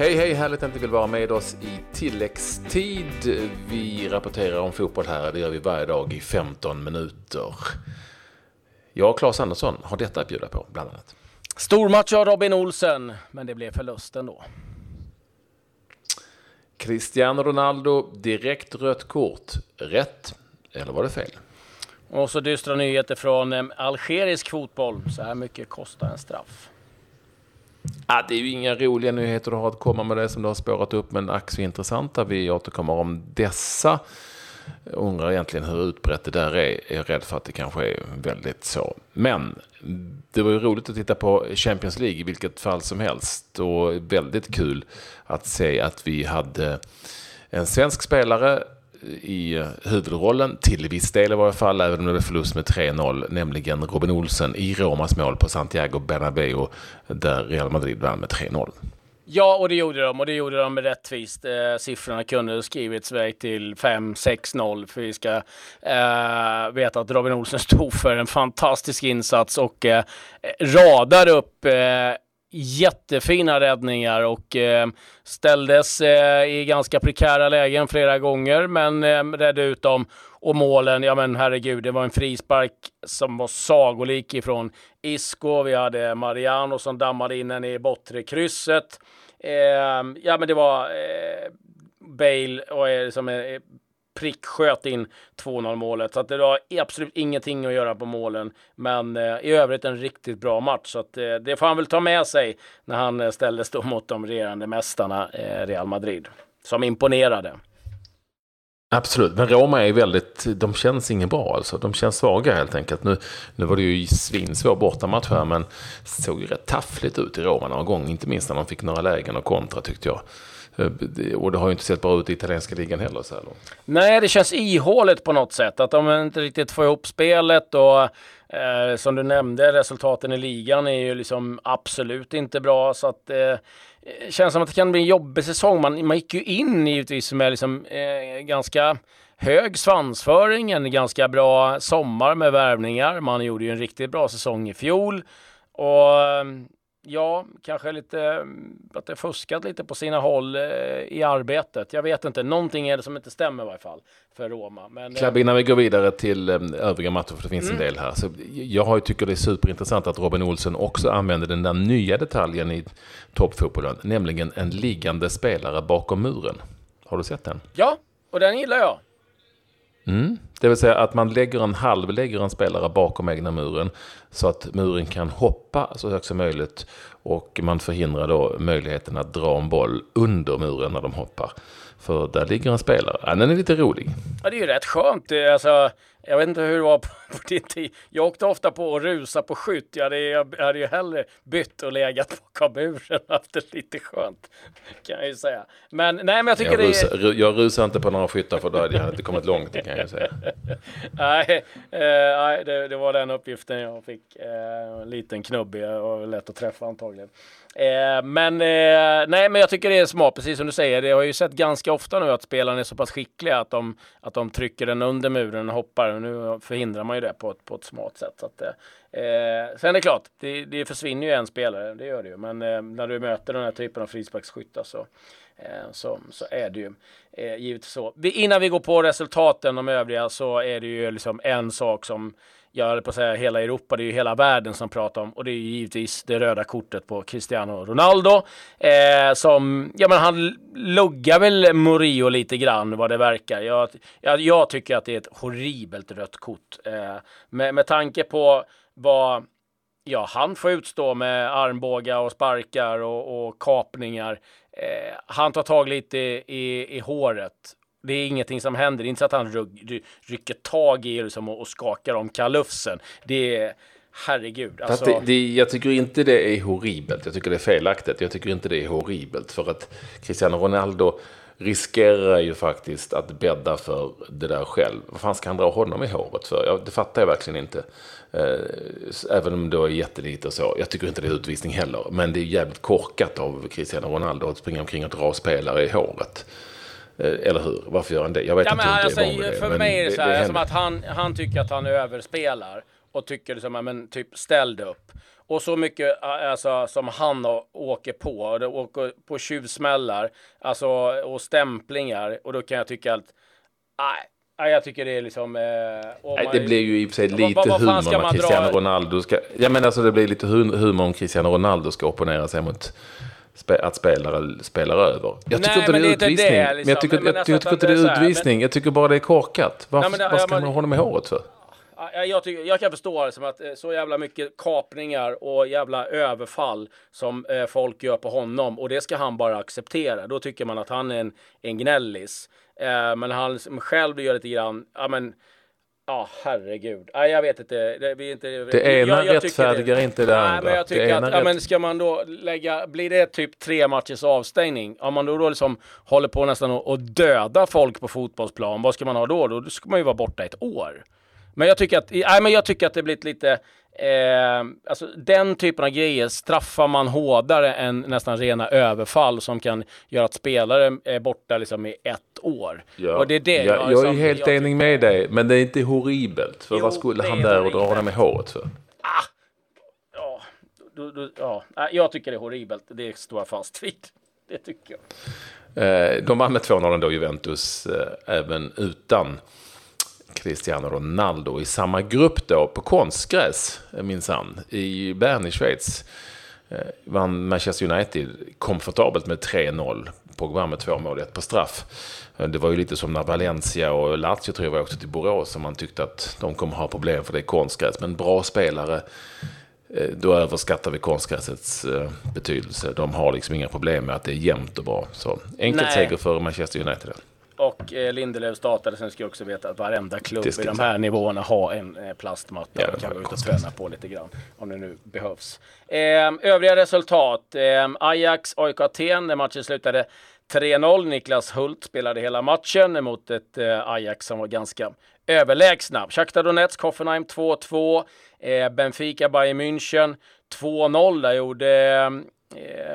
Hej, hej, härligt att ni vill vara med oss i tilläggstid. Vi rapporterar om fotboll här, det gör vi varje dag i 15 minuter. Jag och Claes Andersson har detta att bjuda på, bland annat. Stormatch av Robin Olsen, men det blev förlust ändå. Cristiano Ronaldo, direkt rött kort. Rätt, eller var det fel? Och så dystra nyheter från eh, algerisk fotboll. Så här mycket kostar en straff. Ah, det är ju inga roliga nyheter du har att komma med det som du har spårat upp, men ack så intressanta. Vi återkommer om dessa. Jag undrar egentligen hur utbrett det där är. Jag är rädd för att det kanske är väldigt så. Men det var ju roligt att titta på Champions League i vilket fall som helst. Och väldigt kul att se att vi hade en svensk spelare i eh, huvudrollen, till viss del i varje fall, även om det blev förlust med 3-0, nämligen Robin Olsen i Romas mål på Santiago Bernabéu, där Real Madrid vann med 3-0. Ja, och det gjorde de och det gjorde de rättvist. Eh, siffrorna kunde skrivits väg till 5-6-0 för vi ska eh, veta att Robin Olsen stod för en fantastisk insats och eh, radar upp eh, jättefina räddningar och eh, ställdes eh, i ganska prekära lägen flera gånger, men eh, räddade ut dem. Och målen, ja men herregud, det var en frispark som var sagolik ifrån Isco. Vi hade Mariano som dammade in den i bortre krysset. Eh, ja men det var eh, Bale och, eh, som är eh, pricksköt in 2-0 målet. Så att det var absolut ingenting att göra på målen. Men eh, i övrigt en riktigt bra match. Så att, eh, det får han väl ta med sig när han eh, ställdes då mot de regerande mästarna eh, Real Madrid. Som imponerade. Absolut, men Roma är väldigt, de känns inget bra alltså. De känns svaga helt enkelt. Nu, nu var det ju svinsvår bortamatch här, men såg ju rätt taffligt ut i Roma några gånger. Inte minst när de fick några lägen och kontra tyckte jag. Eh, och det har ju inte sett bra ut i italienska ligan heller så här långt. Nej, det känns ihåligt på något sätt. Att de inte riktigt får ihop spelet och eh, som du nämnde, resultaten i ligan är ju liksom absolut inte bra. Så att eh, känns som att det kan bli en jobbig säsong. Man, man gick ju in givetvis med liksom eh, ganska hög svansföring, en ganska bra sommar med värvningar. Man gjorde ju en riktigt bra säsong i fjol. Och eh, Ja, kanske lite mm, att det fuskat lite på sina håll eh, i arbetet. Jag vet inte, någonting är det som inte stämmer i varje fall för Roma. Men, Klabb, innan vi går vidare till eh, övriga matcher, för det finns mm. en del här. Så jag har tycker det är superintressant att Robin Olsen också använder den där nya detaljen i toppfotbollen, nämligen en liggande spelare bakom muren. Har du sett den? Ja, och den gillar jag. Mm. Det vill säga att man lägger en halv, lägger en spelare bakom egna muren så att muren kan hoppa så högt som möjligt och man förhindrar då möjligheten att dra en boll under muren när de hoppar. För där ligger en spelare. Ja, den är lite rolig. Ja, det är ju rätt skönt. Alltså, jag vet inte hur det var på, på din tid. Jag åkte ofta på att rusa på skytt. Jag hade, jag hade ju hellre bytt och legat på kaburen och haft det lite skönt. Kan jag ju säga. Men nej, men jag tycker jag rusar, det är... Jag rusar inte på några skyttar för då hade jag inte kommit långt, det kan jag säga. nej, eh, nej det, det, var den uppgiften jag fick. Eh, liten knubbig och lätt att träffa antagligen. Eh, men eh, nej, men jag tycker det är smart, precis som du säger. Det har ju sett ganska ofta nu att spelarna är så pass skickliga att de, att de trycker den under muren och hoppar. Nu förhindrar man ju det på ett, på ett smart sätt. Så att, eh, eh, sen är det klart, det, det försvinner ju en spelare, det gör det ju. Men eh, när du möter den här typen av frisparksskyttar så, eh, så, så är det ju eh, givetvis så. Vi, innan vi går på resultaten, de övriga, så är det ju liksom en sak som jag höll på att säga hela Europa, det är ju hela världen som pratar om och det är ju givetvis det röda kortet på Cristiano Ronaldo eh, som, ja men han luggar väl Murillo lite grann vad det verkar. Jag, jag, jag tycker att det är ett horribelt rött kort eh, med, med tanke på vad ja, han får utstå med armbågar och sparkar och, och kapningar. Eh, han tar tag lite i, i, i håret det är ingenting som händer. Det är inte så att han ryck, rycker tag i liksom och, och skakar om kalufsen. Det är herregud. Alltså... Det, det, jag tycker inte det är horribelt. Jag tycker det är felaktigt. Jag tycker inte det är horribelt. För att Cristiano Ronaldo riskerar ju faktiskt att bädda för det där själv. Vad fan ska han dra honom i håret för? Ja, det fattar jag verkligen inte. Eh, även om det är jättelite och så. Jag tycker inte det är utvisning heller. Men det är jävligt korkat av Cristiano Ronaldo att springa omkring och dra spelare i håret. Eh, eller hur? Varför gör han det? Jag vet ja, inte men, alltså, det För det, mig är det så här, det, det som att han, han tycker att han överspelar och tycker liksom, men typ ställ upp. och så mycket alltså, som han åker på, och åker på tjuvsmällar alltså, och stämplingar. Och då kan jag tycka att nej, jag tycker det är liksom... Eh, Nej, det blir ju i och för sig lite vad, vad humor när Cristiano dra... Ronaldo ska... Ja, men alltså det blir lite humor om Cristiano Ronaldo ska opponera sig mot att spelare spelar över. Jag tycker Nej, inte det är utvisning. Det, liksom. Men jag tycker, men, jag, alltså, tycker inte det är utvisning. Jag tycker bara det är korkat. Varför, Nej, det, vad ska man ha honom i håret för? Jag, tycker, jag kan förstå det som att eh, så jävla mycket kapningar och jävla överfall som eh, folk gör på honom och det ska han bara acceptera. Då tycker man att han är en, en gnällis. Eh, men han själv gör lite grann, ja men Ja, herregud. Nej, jag vet inte. Det, vi inte, det ena jag, jag rättfärdigar det, inte det nej, andra. Men jag tycker att, ja, men ska man då lägga, blir det typ tre matchers avstängning? Om man då, då liksom håller på nästan att döda folk på fotbollsplan, vad ska man ha då? Då ska man ju vara borta ett år. Men jag tycker att, nej, men jag tycker att det blivit lite, eh, alltså den typen av grejer straffar man hårdare än nästan rena överfall som kan göra att spelare är borta liksom i ett år. Ja. Och det är det jag, jag, jag är helt jag enig med dig, men det är inte horribelt. För jo, vad skulle han där och dra honom i håret för? Ah, ja, du, du, ja, jag tycker det är horribelt. Det står jag fast vid. Det tycker jag. Eh, de vann med 2-0 då, Juventus, eh, även utan Cristiano Ronaldo i samma grupp då på konstgräs minsann i Bern i Schweiz. Eh, vann Manchester United komfortabelt med 3-0. Pogba med två mål, ett på straff. Eh, det var ju lite som när Valencia och Lazio tror jag åkte till Borås och man tyckte att de kommer ha problem för det är konstgräs. Men bra spelare, eh, då överskattar vi konstgräsets betydelse. De har liksom inga problem med att det är jämnt och bra. Så enkelt seger för Manchester United. Och eh, Lindelöf startade. Sen ska jag också veta att varenda klubb i de här nivåerna har en eh, plastmatta ja, och kan gå ut och träna på lite grann om det nu behövs. Eh, övriga resultat. Eh, Ajax, AIK Aten, där matchen slutade 3-0. Niklas Hult spelade hela matchen mot ett eh, Ajax som var ganska överlägsna. Shakhtar Donetsk, Hoffenheim 2-2. Eh, Benfica, Bayern München 2-0. Där gjorde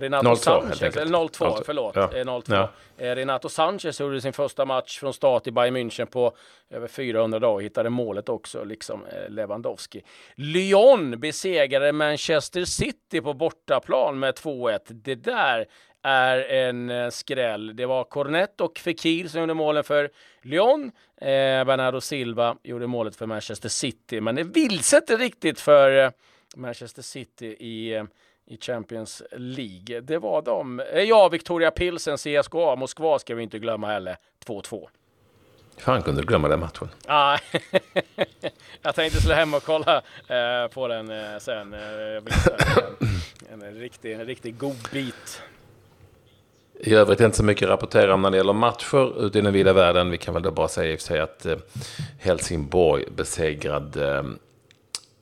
Renato 02, Sanchez, eller 02, förlåt. Ja. Eh, 02. Ja. Eh, Renato Sanchez gjorde sin första match från start i Bayern München på över 400 dagar och hittade målet också, liksom eh, Lewandowski. Lyon besegrade Manchester City på bortaplan med 2-1. Det där är en eh, skräll. Det var Cornet och Fekir som gjorde målen för Lyon. Eh, Bernardo Silva gjorde målet för Manchester City, men det vilset riktigt för eh, Manchester City i i Champions League. Det var de. Eh, ja, Victoria Pilsen, CSKA, Moskva ska vi inte glömma heller. 2-2. Fan kunde du glömma den matchen? Ah, jag tänkte slå hem och kolla eh, på den eh, sen. Eh, en, en, riktig, en riktig god bit. I övrigt inte så mycket att rapportera om när det gäller matcher ute i den vida världen. Vi kan väl då bara säga i och för sig att eh, Helsingborg besegrade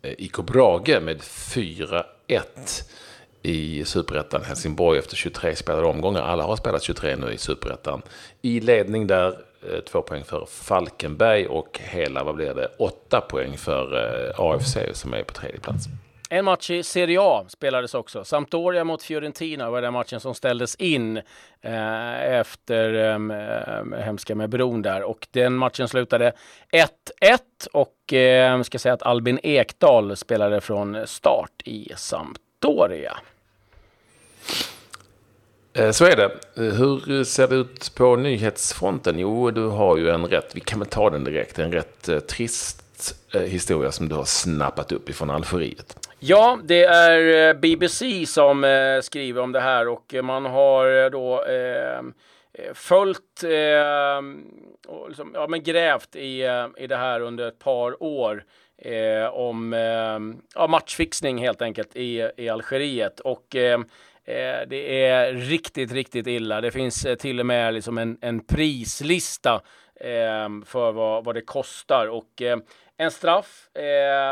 eh, IK Brage med 4-1 i Superettan Helsingborg efter 23 spelade omgångar. Alla har spelat 23 nu i Superettan. I ledning där, eh, två poäng för Falkenberg och hela, vad blir det, åtta poäng för eh, AFC som är på tredje plats. En match i Serie A spelades också. Sampdoria mot Fiorentina var den matchen som ställdes in eh, efter eh, hemska med bron där. Och den matchen slutade 1-1 och eh, ska säga att Albin Ekdal spelade från start i Sampdoria. Eh, så är det. Eh, hur ser det ut på nyhetsfronten? Jo, du har ju en rätt, vi kan väl ta den direkt, en rätt eh, trist historia som du har snappat upp ifrån Algeriet. Ja, det är BBC som skriver om det här och man har då ehm, eh, följt eh, och liksom, ja, men grävt i, i det här under ett par år. Eh, om ehm, ja, matchfixning helt enkelt i, i Algeriet. Och Eh, Eh, det är riktigt, riktigt illa. Det finns eh, till och med liksom en, en prislista ehm, för vad, vad det kostar. Och eh, en straff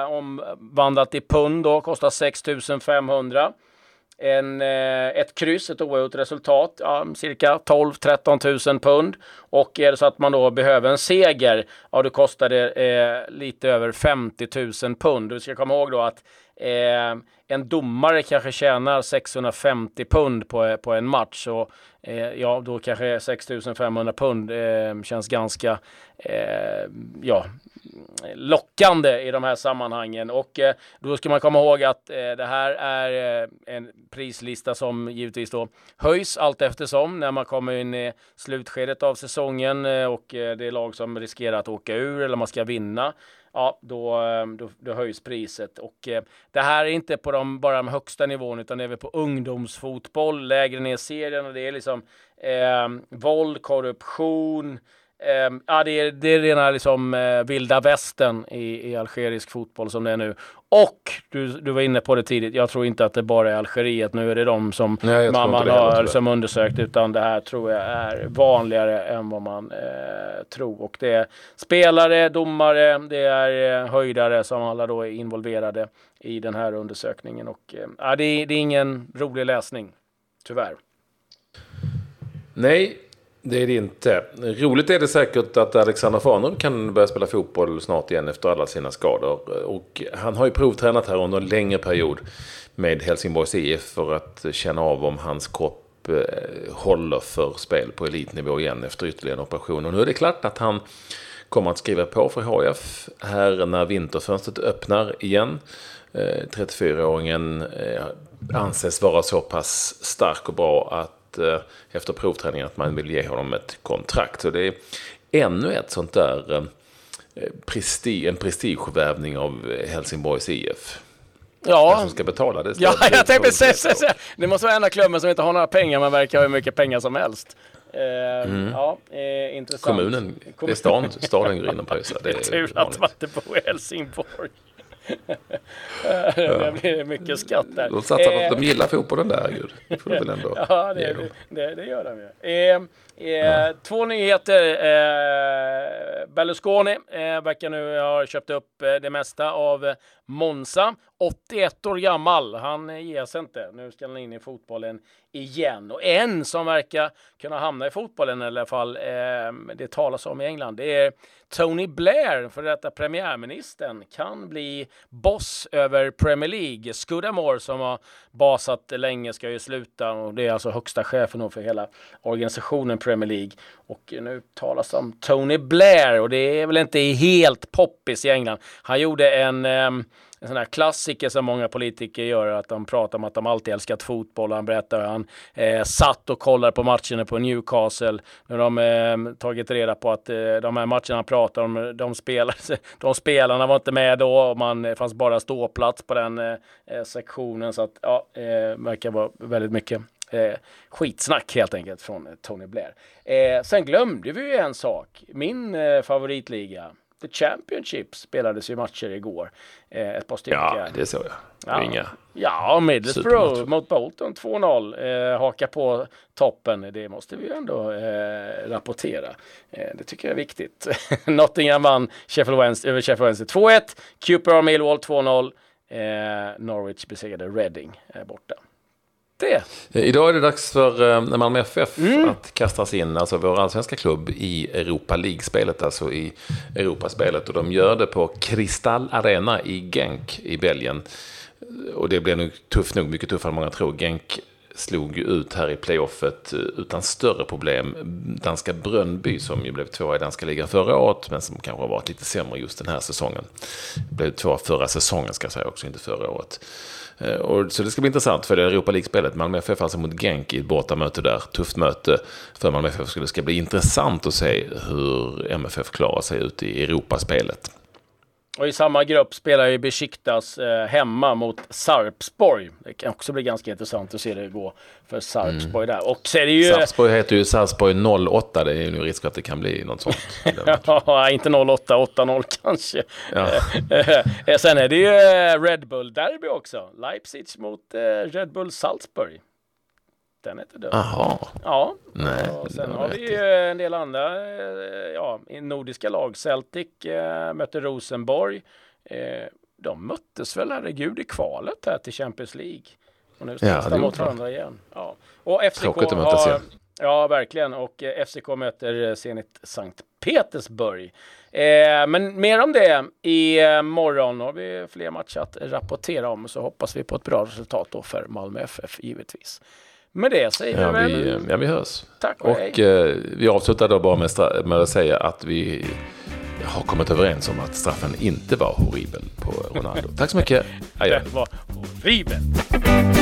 omvandlat i pund då kostar 6 500 en, ett kryss, ett oavgjort resultat, ja, cirka 12-13 000 pund. Och är det så att man då behöver en seger, ja då kostar det eh, lite över 50 000 pund. Du ska komma ihåg då att eh, en domare kanske tjänar 650 pund på, på en match och eh, ja, då kanske 6500 pund eh, känns ganska eh, ja, lockande i de här sammanhangen. Och eh, då ska man komma ihåg att eh, det här är eh, en prislista som givetvis då höjs allt eftersom när man kommer in i slutskedet av säsongen eh, och eh, det är lag som riskerar att åka ur eller man ska vinna ja, då, ehm, då, då, höjs priset. Och eh, det här är inte på de, bara de högsta nivån, utan det är väl på ungdomsfotboll, lägre ner serien och det är liksom eh, våld, korruption, Eh, ja, det är, det är rena liksom, eh, vilda västern i, i algerisk fotboll som det är nu. Och du, du var inne på det tidigt, jag tror inte att det bara är Algeriet. Nu är det de som Nej, man, man har som undersökt, utan det här tror jag är vanligare än vad man eh, tror. Och det är spelare, domare, det är eh, höjdare som alla då är involverade i den här undersökningen. Och, eh, ja, det, det är ingen rolig läsning, tyvärr. Nej, det är det inte. Roligt är det säkert att Alexander Farner kan börja spela fotboll snart igen efter alla sina skador. Och han har ju provtränat här under en längre period med Helsingborgs IF för att känna av om hans kropp eh, håller för spel på elitnivå igen efter ytterligare en operation. Och nu är det klart att han kommer att skriva på för HIF här när vinterfönstret öppnar igen. Eh, 34-åringen eh, anses vara så pass stark och bra att Eh, efter provträningen att man vill ge honom ett kontrakt. Så det är ännu ett sånt där eh, prestige, en prestigevävning av Helsingborgs IF. Ja. Som ska betala det? Ja, jag tänkte precis. Det måste vara enda klubben som inte har några pengar men verkar ha hur mycket pengar som helst. Eh, mm. Ja, eh, intressant. Kommunen, det är stan, staden går in och pröjsar. Det är tur att man inte bor i Helsingborg. Det blir mycket skatt där. De satsar på att de gillar fotbollen där, gud. Det får väl ändå Ja, det, det, det, gör de ju. Eh, eh, ja. Två nyheter. Eh, Berlusconi eh, verkar nu ha köpt upp eh, det mesta av Monza. 81 år gammal. Han ger sig inte. Nu ska han in i fotbollen igen. Och en som verkar kunna hamna i fotbollen i alla fall, eh, det talas om i England, det är Tony Blair, för detta premiärministern, kan bli boss över Premier League. Scudamore som har basat länge ska ju sluta och det är alltså högsta chefen för hela organisationen Premier League. Och nu talas det om Tony Blair och det är väl inte helt poppis i England. Han gjorde en eh, en sån här klassiker som många politiker gör, att de pratar om att de alltid älskat fotboll. Han berättar hur han eh, satt och kollade på matcherna på Newcastle. När de eh, tagit reda på att eh, de här matcherna han pratar om, de, spelade, de spelarna var inte med då och man det fanns bara ståplats på den eh, eh, sektionen. Så att ja, eh, verkar vara väldigt mycket Eh, skitsnack helt enkelt från eh, Tony Blair. Eh, sen glömde vi ju en sak. Min eh, favoritliga, The Championship spelades ju matcher igår. Eh, ett par stycken. Ja, det såg jag. Ja, Inga ja Middlesbrough mot Bolton 2-0. Eh, haka på toppen. Det måste vi ju ändå eh, rapportera. Eh, det tycker jag är viktigt. Nottingham vann Sheffield Wednesday, över Sheffield Wednesday 2-1. Cooper Millwall 2-0. Eh, Norwich besegrade Reading eh, borta det. Idag är det dags för eh, Malmö FF mm. att kastas in, alltså vår allsvenska klubb, i Europa League-spelet, alltså i Europaspelet. Och de gör det på Kristall Arena i Genk i Belgien. Och det blir nog tufft nog, mycket tuffare än många tror. Genk slog ju ut här i playoffet eh, utan större problem. Danska Brönnby som ju blev tvåa i danska ligan förra året, men som kanske har varit lite sämre just den här säsongen. Blev tvåa förra säsongen ska jag säga också, inte förra året. Eh, och, så det ska bli intressant för det Europa League-spelet. Malmö FF alltså mot Genk i ett bortamöte där. Tufft möte för Malmö FF. Så det ska bli intressant att se hur MFF klarar sig ut i Europaspelet. Och i samma grupp spelar ju Besiktas eh, hemma mot Sarpsborg. Det kan också bli ganska intressant att se det gå för Sarpsborg mm. där. Och så är det ju... Sarpsborg heter ju Sarpsborg 08. Det är ju risk att det kan bli något sånt. ja, inte 08, 8-0 kanske. Ja. Eh, sen är det ju eh, Red Bull-derby också. Leipzig mot eh, Red Bull Salzburg den är inte död. Jaha. Ja. Nej, och sen har vi ju en del andra ja, nordiska lag. Celtic eh, mötte Rosenborg. Eh, de möttes väl, herregud, i kvalet här till Champions League. Och nu ställs ja, de mot varandra igen. Ja. Och FCK Tråkigt att mötas igen. Ja, verkligen. Och eh, FCK möter Zenit Sankt Petersburg. Eh, men mer om det i eh, morgon. har vi fler matcher att rapportera om. Så hoppas vi på ett bra resultat då för Malmö FF givetvis. Med det säger Ja, vi väl vi, ja, vi hörs. tack och, Och eh, vi avslutar då bara med, med att säga att vi har kommit överens om att straffen inte var horribel på Ronaldo. Tack så mycket. Adjö. Det var horribelt.